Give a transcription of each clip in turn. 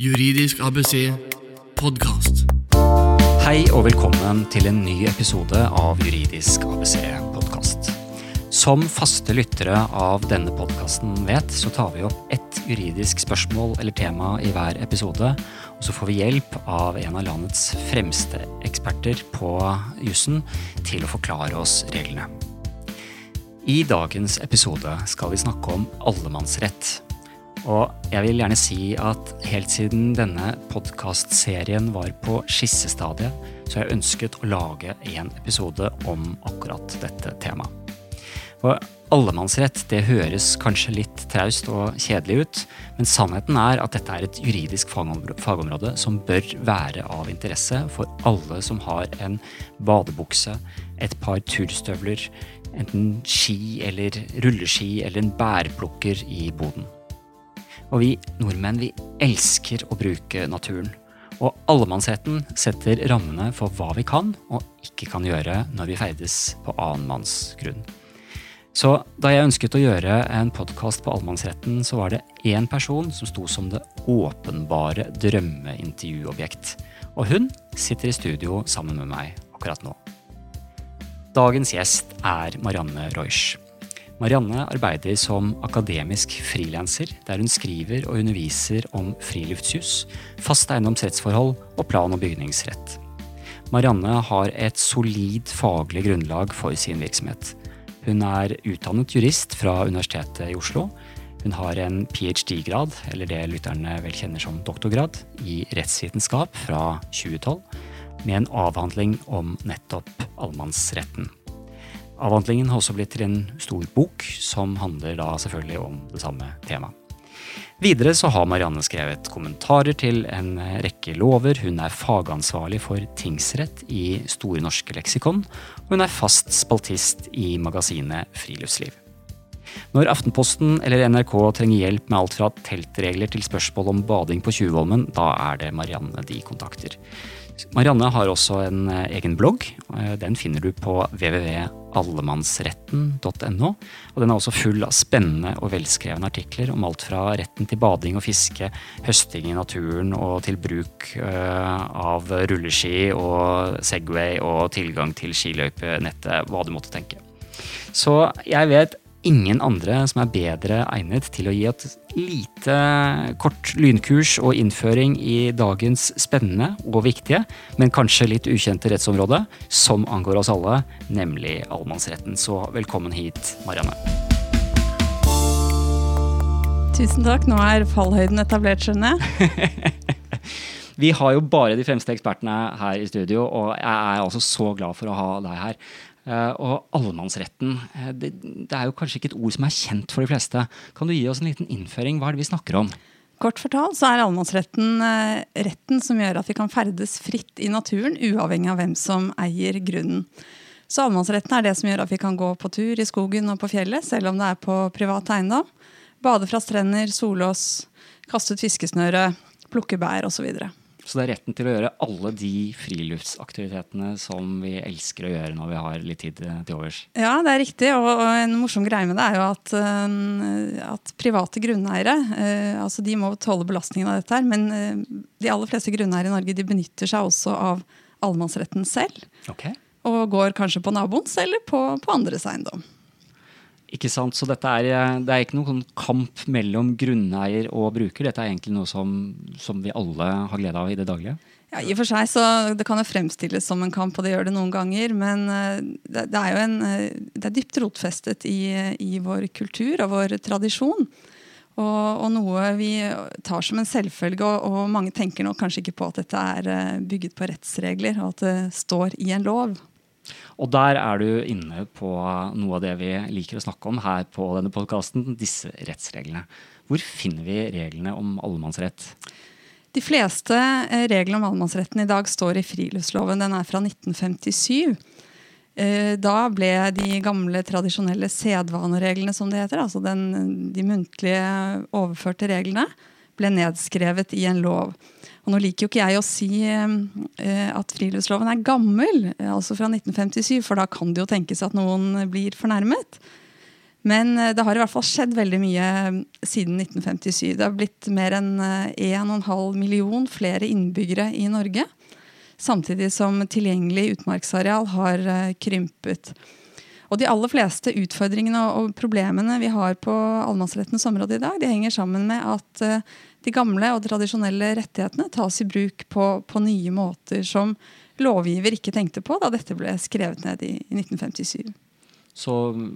Juridisk ABC podkast. Hei og velkommen til en ny episode av Juridisk ABC podkast. Som faste lyttere av denne podkasten vet, så tar vi opp ett juridisk spørsmål eller tema i hver episode. Og så får vi hjelp av en av landets fremste eksperter på jussen til å forklare oss reglene. I dagens episode skal vi snakke om allemannsrett. Og jeg vil gjerne si at helt siden denne podkastserien var på skissestadiet, så har jeg ønsket å lage en episode om akkurat dette temaet. For allemannsrett det høres kanskje litt traust og kjedelig ut, men sannheten er at dette er et juridisk fagområde som bør være av interesse for alle som har en badebukse, et par turstøvler, enten ski eller rulleski eller en bærplukker i boden. Og vi nordmenn vi elsker å bruke naturen. Og allemannsretten setter rammene for hva vi kan og ikke kan gjøre når vi ferdes på annen manns grunn. Så da jeg ønsket å gjøre en podkast på allemannsretten, så var det én person som sto som det åpenbare drømmeintervjuobjekt. Og hun sitter i studio sammen med meg akkurat nå. Dagens gjest er Marianne Reusch. Marianne arbeider som akademisk frilanser, der hun skriver og underviser om friluftsjus, fast eiendomsrettsforhold og plan- og bygningsrett. Marianne har et solid faglig grunnlag for sin virksomhet. Hun er utdannet jurist fra Universitetet i Oslo. Hun har en ph.d.-grad, eller det lytterne vel kjenner som doktorgrad, i rettsvitenskap fra 2012, med en avhandling om nettopp allemannsretten. Avhandlingen har også blitt til en stor bok, som handler da selvfølgelig om det samme temaet. Videre så har Marianne skrevet kommentarer til en rekke lover. Hun er fagansvarlig for tingsrett i Store norske leksikon, og hun er fast spaltist i magasinet Friluftsliv. Når Aftenposten eller NRK trenger hjelp med alt fra teltregler til spørsmål om bading på Tjuvholmen, da er det Marianne de kontakter. Marianne har også en eh, egen blogg. Eh, den finner du på www.allemannsretten.no. og Den er også full av spennende og velskrevne artikler om alt fra retten til bading og fiske, høsting i naturen og til bruk eh, av rulleski og Segway og tilgang til skiløypenettet, hva du måtte tenke. Så jeg vet ingen andre som er bedre egnet til å gi et lite kort lynkurs og innføring i dagens spennende og viktige, men kanskje litt ukjente rettsområde, som angår oss alle, nemlig allemannsretten. Så velkommen hit, Marianne. Tusen takk. Nå er fallhøyden etablert, skjønner jeg. Vi har jo bare de fremste ekspertene her i studio, og jeg er altså så glad for å ha deg her. Uh, og allemannsretten, uh, det, det, er jo kanskje ikke et ord som er kjent for de fleste. Kan du gi oss en liten innføring? Hva er det vi snakker om? Kort fortalt så er allemannsretten uh, retten som gjør at vi kan ferdes fritt i naturen, uavhengig av hvem som eier grunnen. Så allemannsretten er det som gjør at vi kan gå på tur i skogen og på fjellet, selv om det er på privat eiendom. Bade fra strender, solås, kaste ut fiskesnøre, plukke bær osv. Så det er retten til å gjøre alle de friluftsaktivitetene som vi elsker å gjøre når vi har litt tid til overs. Ja, det er riktig. Og, en morsom greie med det er jo at, eh, at private grunneiere eh, altså de må tåle belastningen av dette her, men eh, de aller fleste grunneiere i Norge de benytter seg også av allemannsretten selv. Okay. Og går kanskje på naboens eller på, på andres eiendom. Ikke sant? Så dette er, eh, det er ikke noen kamp mellom grunneier og bruker. Dette er egentlig noe som, som, vi alle har glede av i det daglige. Ja, i og for seg så Det kan jo fremstilles som en kamp, og det gjør det noen ganger. Men eh, det, er jo en, eh, det er dypt rotfestet i, i vår kultur og vår tradisjon. Og, og, noe vi tar som en selvfølge, og, og mange tenker nok kanskje ikke på at dette er bygget på rettsregler, og at det står i en lov. Og der er du inne på noe av det vi liker å snakke om her på denne podkasten, disse rettsreglene. Hvor finner vi reglene om allemannsrett? De fleste eh, reglene om allemannsretten i dag står i friluftsloven. Den er fra 1957. Eh, da ble de gamle, tradisjonelle sedvanereglene, som det heter, altså den, de muntlige overførte reglene, ble nedskrevet i en lov. Og nå liker jo ikke jeg å si eh, at friluftsloven er gammel, altså fra 1957, for da kan det jo tenkes at noen blir fornærmet. Men eh, det har i hvert fall skjedd veldig mye siden 1957. Det har blitt mer enn 1,5 million flere innbyggere i Norge. Samtidig som tilgjengelig utmarksareal har krympet. Og de aller fleste utfordringene og problemene vi har på allemannsrettens område i dag, de henger sammen med at de gamle og tradisjonelle rettighetene tas i bruk på, på nye måter som lovgiver ikke tenkte på da dette ble skrevet ned i, i 1957 så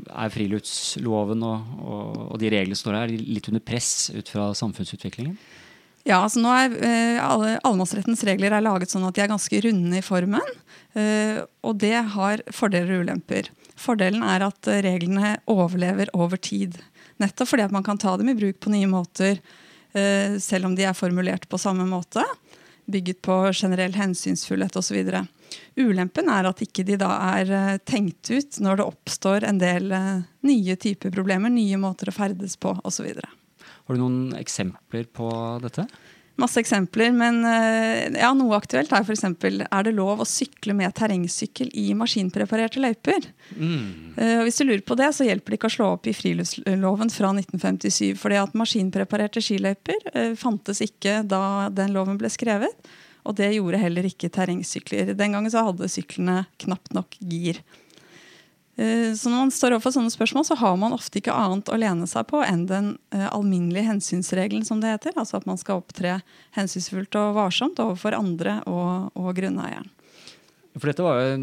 er friluftsloven og, og, og de reglene som står her, litt under press ut fra samfunnsutviklingen? Ja, altså nå er eh, alle Allemannsrettens regler er laget sånn at de er ganske runde i formen. Eh, og det har fordeler og ulemper. Fordelen er at reglene overlever over tid. Nettopp fordi at man kan ta dem i bruk på nye måter, eh, selv om de er formulert på samme måte. Bygget på generell hensynsfullhet osv. Ulempen er at ikke de da er eh, tenkt ut når det oppstår en del eh, nye typer problemer, nye måter å ferdes på osv. Har du noen eksempler på dette? Masse eksempler, men eh, ja, noe aktuelt er f.eks.: Er det lov å sykle med terrengsykkel i maskinpreparerte løyper? Mm. Hvis du lurer på det, så hjelper det ikke å slå opp i friluftsloven fra 1957. fordi at maskinpreparerte skiløyper fantes ikke da den loven ble skrevet. Og det gjorde heller ikke terrengsykler. Den gangen så hadde syklene knapt nok gir. Eh, så når man står overfor sånne spørsmål, så har man ofte ikke annet å lene seg på enn den eh, alminnelige hensynsregelen, som det heter. Altså at man skal opptre hensynsfullt og varsomt overfor andre og, og grunneieren. For dette var jo,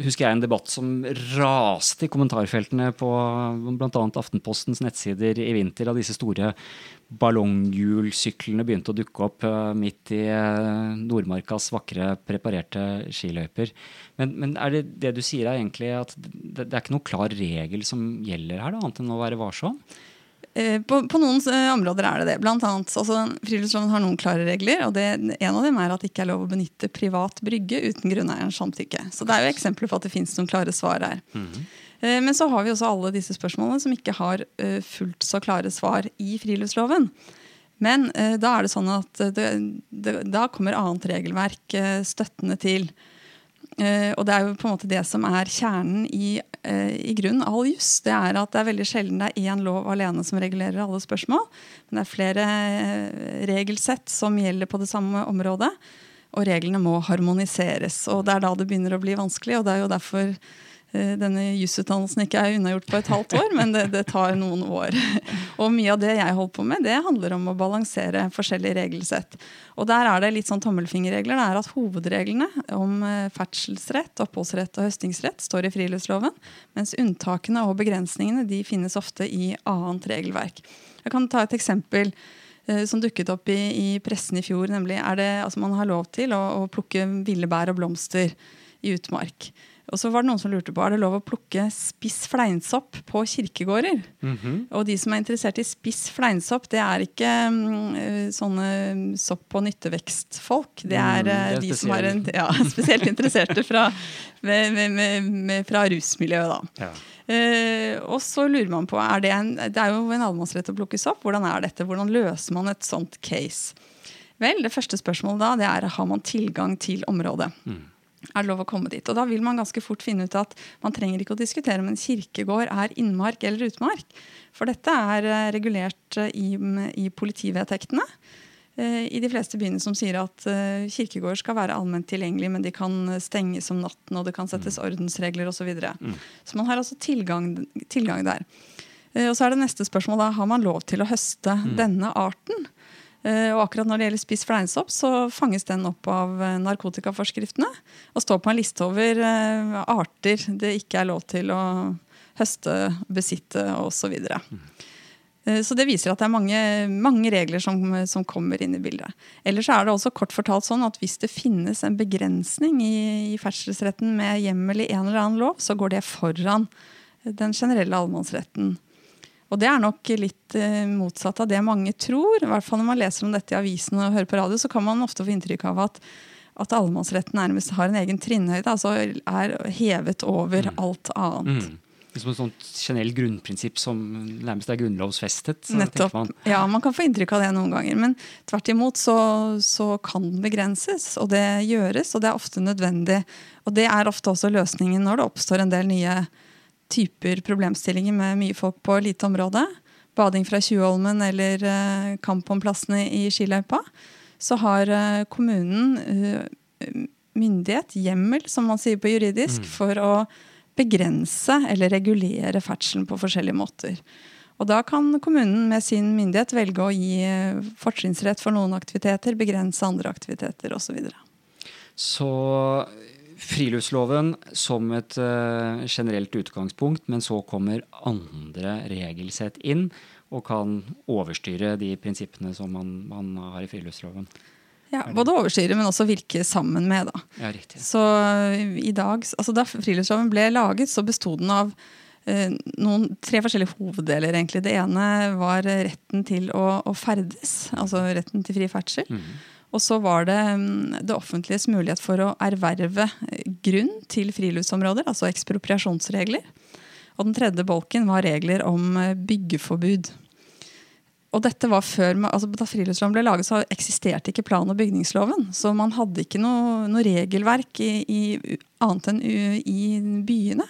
husker jeg, en debatt som raste i kommentarfeltene på bl.a. Aftenpostens nettsider i vinter, da disse store ballonghjulsyklene begynte å dukke opp uh, midt i uh, Nordmarkas vakre, preparerte skiløyper. Men, men, er det det du sier er egentlig at det, det er ikke noen klar regel som gjelder her, da, annet enn å være varsom? Eh, på, på, noen eh, områder er det det. Blant annet, altså, Friluftsloven har noen klare regler. og det, En av dem er at det ikke er lov å benytte privat brygge uten grunneierens samtykke. Så det er jo eksempler på at det finnes noen klare svar her. Mm -hmm. Men så har vi også alle disse spørsmålene som ikke har fullt så klare svar i friluftsloven. Men da er det sånn at det, det, da kommer annet regelverk støttende til. Og det er jo på en måte det som er kjernen i Eh, i grunn all juss. Det er at det er veldig sjelden det er én lov alene som regulerer alle spørsmål. Men det er flere eh, regelsett som gjelder på det samme området. Og reglene må harmoniseres. Og det er da det begynner å bli vanskelig. og det er jo derfor Eh, denne jusutdannelsen ikke er unnagjort på et halvt år, men det, det, tar noen år. Og mye av det jeg holder på med, det handler om å balansere forskjellige regelsett. Og der er det litt sånn tommelfingerregler. Det er at hovedreglene om eh, ferdselsrett, oppholdsrett og høstingsrett står i friluftsloven, mens unntakene og begrensningene de finnes ofte i annet regelverk. Jeg kan ta et eksempel eh, som dukket opp i, i, pressen i fjor. nemlig er det, altså Man har lov til å, å plukke ville bær og blomster i utmark. Og så var det noen som lurte på er det lov å plukke spiss fleinsopp på kirkegårder. Mm -hmm. Og de som er interessert i spiss fleinsopp, det er ikke um, sånne sopp- og nyttevekstfolk. Det er, mm, det er de som er en, ja, spesielt interesserte fra, med, med, med, fra rusmiljøet. da. Ja. Uh, og så lurer man på er det, en, det er jo en allemannsrett å plukke sopp. Hvordan er dette? Hvordan løser man et sånt case? Vel, Det første spørsmålet da, det er har man tilgang til området. Mm er det lov å komme dit. Og da vil man ganske fort finne ut at man trenger ikke å diskutere om en kirkegård er innmark eller utmark. For dette er eh, regulert eh, i, i politivedtektene eh, i de fleste byene som sier at kirkegård skal være allment tilgjengelig, men de kan stenges om natten, og det kan settes mm. ordensregler osv. Så, videre. mm. så man har altså tilgang, tilgang der. Og så er det neste spørsmål da, Har man lov til å høste mm. denne arten? Eh, og akkurat når det gjelder spiss fleinsopp, så fanges den opp av eh, narkotikaforskriftene. Og står på en liste over eh, arter det ikke er lov til å høste, besitte osv. Så, så det viser at det er mange, mange regler som, som, kommer inn i bildet. Ellers er det også kort fortalt sånn at hvis det finnes en begrensning i, i ferdselsretten med hjemmel i en eller annen lov, så går det foran den generelle allemannsretten. Og det er nok litt eh, motsatt av det mange tror. I hvert fall Når man leser om dette i avisen og hører på radio, så kan man ofte få inntrykk av at, at allemannsretten nærmest har en egen trinnhøyde. Altså er hevet over mm. alt annet. Mm. Som et sånt generelt grunnprinsipp som nærmest er grunnlovsfestet. Nettopp. Man. Ja, man kan få inntrykk av det noen ganger. Men tvert imot så, så kan den begrenses, og det gjøres, og det er ofte nødvendig. Og det er ofte også løsningen når det oppstår en del nye typer problemstillinger med mye folk på lite område, bading fra Tjuvholmen eller eh, kamp om plassene i skiløypa, så har eh, kommunen eh, myndighet, hjemmel, som man sier på juridisk, for å begrense eller regulere ferdselen på forskjellige måter. Og da kan kommunen med sin myndighet velge å gi fortrinnsrett for noen aktiviteter, begrense andre aktiviteter osv. Så friluftsloven som et uh, generelt utgangspunkt, men så kommer andre regelsett inn og kan overstyre de prinsippene som man, man har i friluftsloven. Ja, både overstyre, men også virke sammen med. da. Ja, riktig. Så eh, i dag, altså Da friluftsloven ble laget, så besto den av eh, noen, tre forskjellige hoveddeler. egentlig. Det ene var retten til å, å ferdes, altså retten til fri ferdsel. Mhm. Og så var det mm, det offentliges mulighet for å erverve eh, grunn til friluftsområder, altså ekspropriasjonsregler. Og den tredje bolken var regler om eh, byggeforbud. Og dette var før, altså Da friluftsloven ble laget, så eksisterte ikke plan- og bygningsloven. Så man hadde ikke noe, noe regelverk i, i, annet enn i byene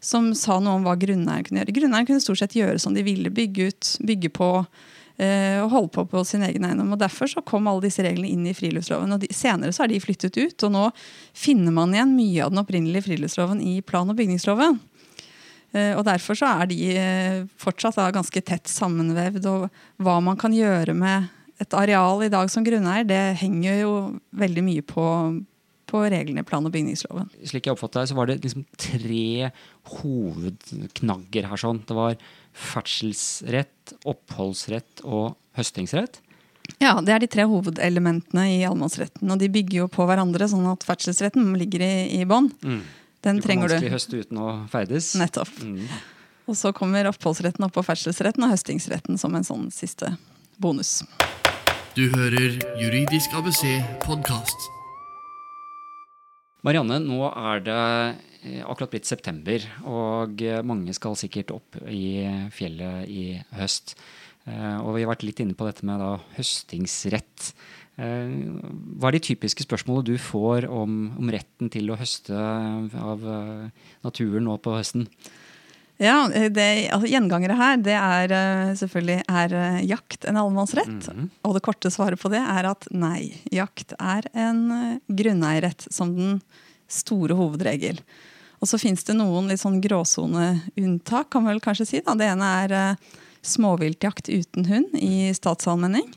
som sa noe om hva grunneieren kunne gjøre. Grunneieren kunne stort sett gjøre som de ville. Bygge ut, bygge på og holde på på sin egen eiendom. og Derfor så kom alle disse reglene inn i friluftsloven. og de, Senere så er de flyttet ut, og nå finner man igjen mye av den opprinnelige friluftsloven i plan- og bygningsloven. Eh, Og Derfor så er de eh, fortsatt ganske tett sammenvevd. Og hva man kan gjøre med et areal i dag som grunneier, det henger jo veldig mye på, på reglene i plan- og bygningsloven. Slik jeg oppfattet det, så var det liksom tre hovedknagger her. sånn. Det var ferdselsrett, oppholdsrett og høstingsrett. Ja, Det er de tre hovedelementene i allemannsretten. Og de bygger jo på hverandre, sånn at ferdselsretten ligger i, i bånn. Den Du kan trenger du. du. høste uten å ferdes. Nettopp. Mm. Og så kommer oppholdsretten oppå ferdselsretten og høstingsretten som en sånn siste bonus. Du hører Juridisk ABC podkast. Marianne, nå er det akkurat blitt september, og eh, mange skal sikkert opp i fjellet i høst. Eh, Og vi har vært litt inne på dette med da, høstingsrett. Eh, Hva er de typiske spørsmålene du får om, om retten til å høste av eh, naturen nå på høsten? Ja, det, altså Gjengangere her det er eh, selvfølgelig er eh, jakt en allemannsrett. Mhm. Og det korte svaret på det er at nei. Jakt er en eh, grunneierrett som den store hovedregel. Og så fins det noen litt sånn gråsoneunntak, kan man vel kanskje si. Da. Det ene er eh, småviltjakt uten hund i statsallmenning.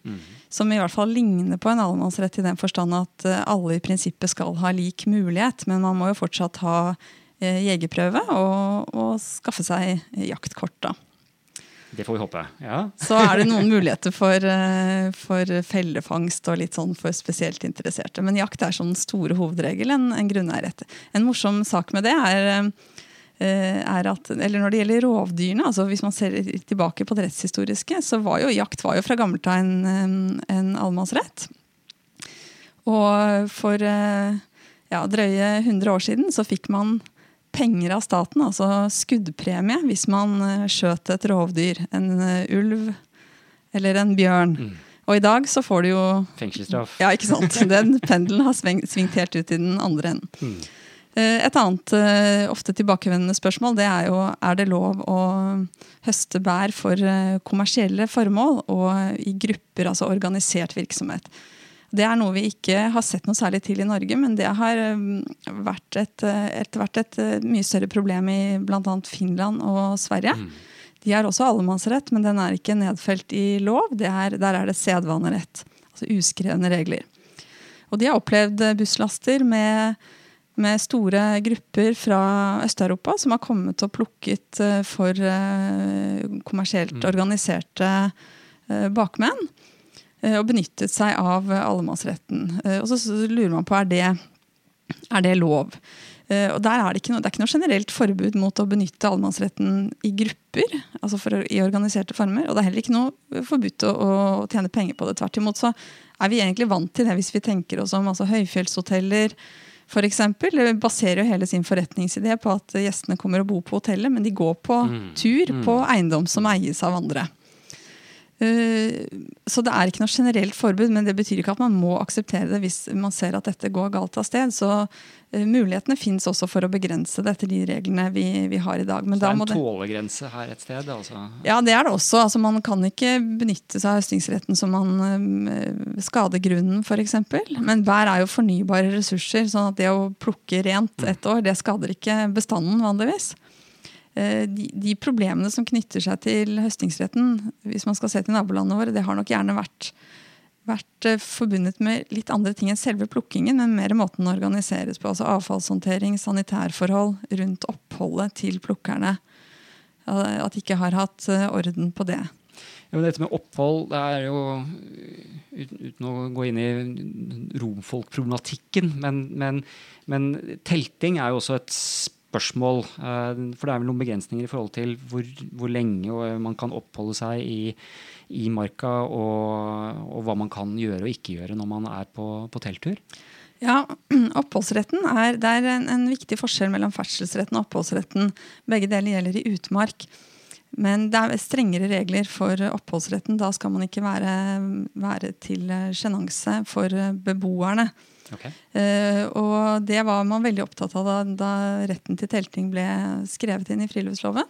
Som i hvert fall ligner på en allemannsrett i den forstand at eh, alle i prinsippet skal ha lik mulighet, men man må jo fortsatt ha eh, jegerprøve og, og skaffe seg jaktkort. da. Det får vi håpe. Ja. Så er det noen muligheter for, eh, for fellefangst og litt sånn for spesielt interesserte. Men jakt er sånn store hovedregel en, en grunneierrett. En morsom sak med det er, eh, er at eller når det gjelder rovdyrene, altså hvis man ser tilbake på det rettshistoriske, så var jo jakt var jo fra gammelt av en, en, en allemannsrett. Og for eh, ja, drøye 100 år siden så fikk man penger av staten, altså skuddpremie, hvis man eh, skjøt et rovdyr. En eh, ulv eller en bjørn. Og i dag så får du jo Fengselsstraff. Ja, ikke sant? Den pendelen har svingt helt ut i den andre enden. Mm. Et annet eh, ofte tilbakevendende spørsmål det er jo er det lov å høste bær for eh, kommersielle formål og i grupper, altså organisert virksomhet. Det er noe vi ikke har sett noe særlig til i Norge, men det har eh, vært et, eh, etter hvert et eh, mye større problem i bl.a. Finland og Sverige. De har også allemannsrett, men den er ikke nedfelt i lov. Det er, der er det sedvanerett, altså uskrevne regler. Og de har opplevd eh, busslaster med, med store grupper fra Øst-Europa som har kommet og plukket for kommersielt organiserte eh, bakmenn. Eh, Og benyttet seg av eh, allemannsretten. Eh, Og så lurer man på er det, er det lov. Og der er det, ikke noe, det er ikke noe generelt forbud mot å benytte allemannsretten i grupper. altså for, I organiserte former. Og det er heller ikke noe forbudt å, å tjene penger på det. Tvert imot så er vi egentlig vant til det hvis vi tenker oss om. altså Høyfjellshoteller for eksempel, baserer jo hele sin forretningsidé på at gjestene kommer og bor på hotellet, men de går på tur på eiendom som eies av andre. Eh, Så det er ikke noe generelt forbud, men det betyr ikke at man må akseptere det hvis man ser at dette går galt av sted. Så eh, mulighetene fins også for å begrense det etter de reglene vi, vi har i dag. Men Så det er en det tålegrense her et sted? Altså. ja, det er det også. Altså, man kan ikke benytte seg av høstingsretten som man øh, skader grunnen, f.eks. Men bær er jo fornybare ressurser, sånn at det å plukke rent et år, det skader ikke bestanden vanligvis. Eh, De, de problemene som knytter seg til høstingsretten, hvis man skal se til nabolandene våre, det har nok gjerne vært, vært eh, forbundet med litt andre ting enn selve plukkingen, men mer måten det organiseres på. Altså avfallshåndtering, sanitærforhold rundt oppholdet til plukkerne. At de ikke har hatt eh, orden på det. Ja, men dette med opphold, det er jo uten å gå inn i romfolkproblematikken, men, men, men telting er jo også et spørsmål. Eh, For det er vel noen begrensninger i forhold til hvor, hvor lenge man kan oppholde seg i, i marka, og, og hva man kan gjøre og ikke gjøre når man er på, på telttur. Ja, oppholdsretten er, Det er en, en viktig forskjell mellom ferdselsretten og oppholdsretten. Begge deler gjelder i utmark. Men det er strengere regler for oppholdsretten. Da skal man ikke være, være til sjenanse for beboerne. Ok. Eh, og det var man veldig opptatt av da, da retten til telting ble skrevet inn i friluftsloven.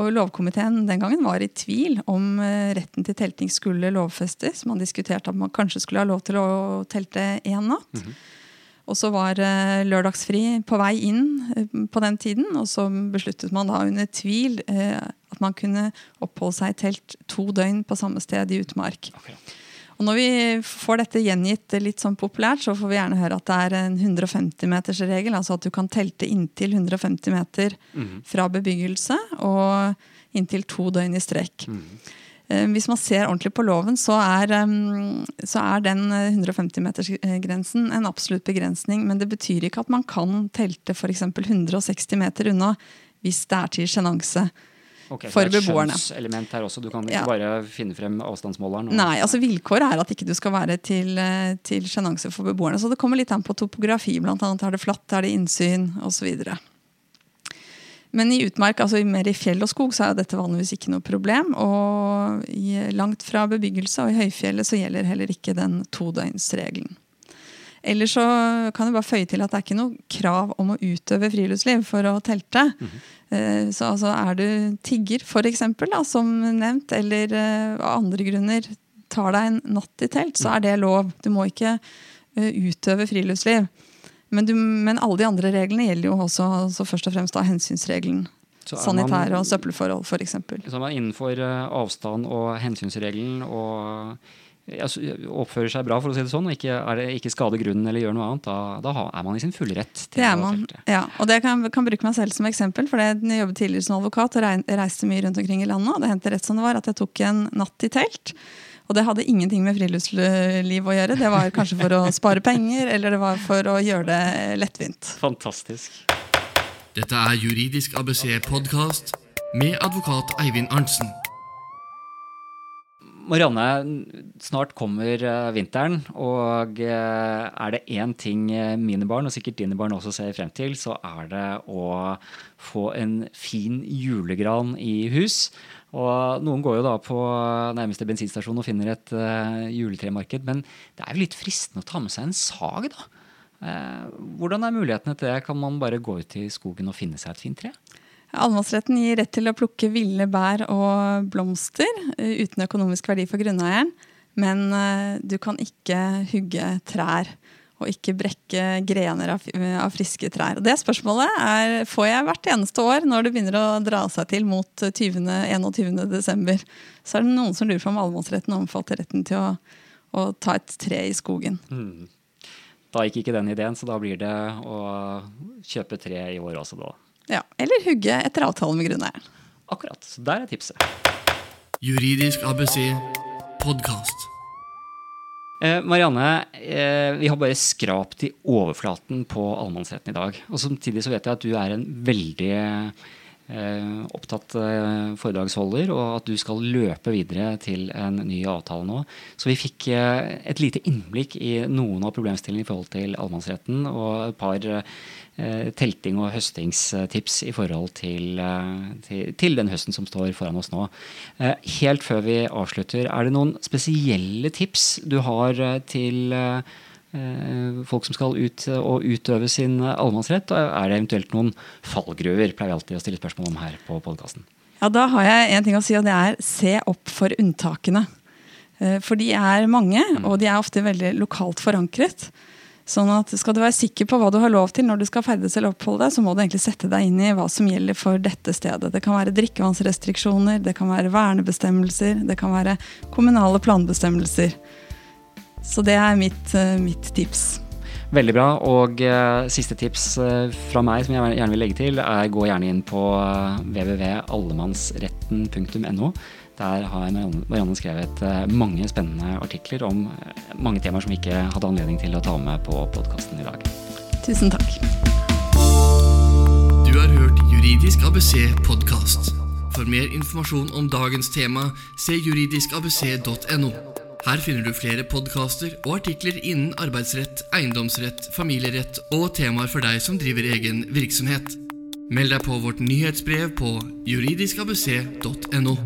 Og lovkomiteen den gangen var i tvil om eh, retten til telting skulle lovfestes. Man diskuterte at man kanskje skulle ha lov til å telte én natt. Og så var eh, lørdagsfri på vei inn på den tiden, og så besluttet man da under tvil at man kunne oppholde seg i telt to døgn på samme sted i utmark. Akkurat. Og når vi får dette gjengitt litt sånn populært, så får vi gjerne høre at det er en 150-metersregel. Altså at du kan telte inntil 150 meter fra bebyggelse og inntil to døgn i strekk. Eh, Hvis man ser ordentlig på loven, så er, så er den 150-metersgrensen en absolutt begrensning. Men det betyr ikke at man kan telte f.eks. 160 meter unna hvis det er til sjenanse. Ok, så For det er et beboerne. her også. Du kan ikke Ja. bare finne frem avstandsmåleren. og- Nei, altså Vilkåret er at ikke du skal være til, eh, til sjenanse for beboerne. Så det kommer litt an på topografi. Blant annet er det flatt, er det innsyn osv. Men i utmark, altså mer i fjell og skog, så er dette vanligvis ikke noe problem. Og langt fra bebyggelse og i høyfjellet så gjelder heller ikke den todøgnsregelen. Ellers så kan jeg bare føye til at det er ikke noe krav om å utøve friluftsliv for å telte. Eh, Så altså er du tigger, for eksempel, da, som nevnt, eller eh, av andre grunner tar deg en natt i telt, så er det lov. Du må ikke eh, utøve friluftsliv. Men, du, men alle de andre reglene gjelder jo også altså først og fremst da hensynsregelen. Er man- og søppelforhold, f.eks. Så er man innenfor avstand og hensynsregelen og oppfører seg bra, for å si det sånn, og ikke, er det, ikke skader grunnen eller gjør noe annet, da, da er man i sin fulle rett til Det er man. Ja, og det kan, kan bruke meg selv som eksempel. for Jeg jobbet tidligere som advokat og reiste mye rundt omkring i landet. og Det hendte rett som det var at jeg tok en natt i telt. Og det hadde ingenting med friluftsliv å gjøre. Det var kanskje for å spare penger, eller det var for å gjøre det lettvint. Fantastisk. Dette er Juridisk ABC podkast med advokat Eivind Arntzen. Marianne, snart kommer eh, vinteren, og eh, er det én ting eh, mine barn, og sikkert dine barn også, ser frem til, så er det å få en fin julegran i hus. Og noen går jo da på nærmeste bensinstasjon og finner et juletremarked, men det er jo litt fristende å ta med seg en sag, da. Hvordan er mulighetene til det? Kan man bare gå ut i skogen og finne seg et fint tre? Allemannsretten gir rett til å plukke ville bær og blomster eh, uten økonomisk verdi for grunneieren. Men eh, du kan ikke hugge trær og ikke brekke grener av, av friske trær. Og det spørsmålet er, får jeg hvert eneste år når det begynner å dra seg til mot 20. 21. desember. Så er det noen som lurer på om allemannsretten omfatter retten til å, å ta et tre i skogen. Da gikk ikke den ideen, så da blir det å kjøpe tre i år også, da. Ja, eller hugge etter avtale med grunneieren. Akkurat. Så der er tipset. Juridisk ABC podkast. Eh, Marianne, eh, vi har bare skrapt i overflaten på allemannsretten i dag. Og samtidig så vet jeg at du er en veldig opptatt eh, foredragsholder, og at du skal løpe videre til en ny avtale nå. Så vi fikk eh, et lite innblikk i noen av problemstillingene i forhold til allemannsretten, og et par eh, telting- og høstingstips i forhold til, eh, til, til, den høsten som står foran oss nå. Eh, helt før vi avslutter, er det noen spesielle tips du har til Eh, folk som skal ut og utøve sin allemannsrett? Og er det eventuelt noen fallgruver? Pleier vi alltid å stille spørsmål om her på podkasten. Ja, da har jeg en ting å si, og det er se opp for unntakene. Eh, for de er mange, mm. og de er ofte veldig lokalt forankret. Sånn at Skal du være sikker på hva du har lov til når du skal ferdes eller oppholde deg, så må du egentlig sette deg inn i hva som gjelder for dette stedet. Det kan være drikkevannsrestriksjoner, det kan være vernebestemmelser, det kan være kommunale planbestemmelser. Så det er mitt, eh, mitt tips. Veldig bra. Og uh, siste tips uh, fra meg som jeg gjerne vil legge til, er gå gjerne inn på uh, www.allemannsretten.no. Der har Marianne skrevet mange spennende artikler om mange temaer som vi ikke hadde anledning til å ta med på podkasten i dag. Tusen takk. Du har hørt Juridisk ABC podkast. For mer informasjon om dagens tema, se juridiskabc.no. Her finner du flere podkaster og artikler innen arbeidsrett, eiendomsrett, familierett og temaer for deg som driver egen virksomhet. Meld deg på vårt nyhetsbrev på juridiskabc.no.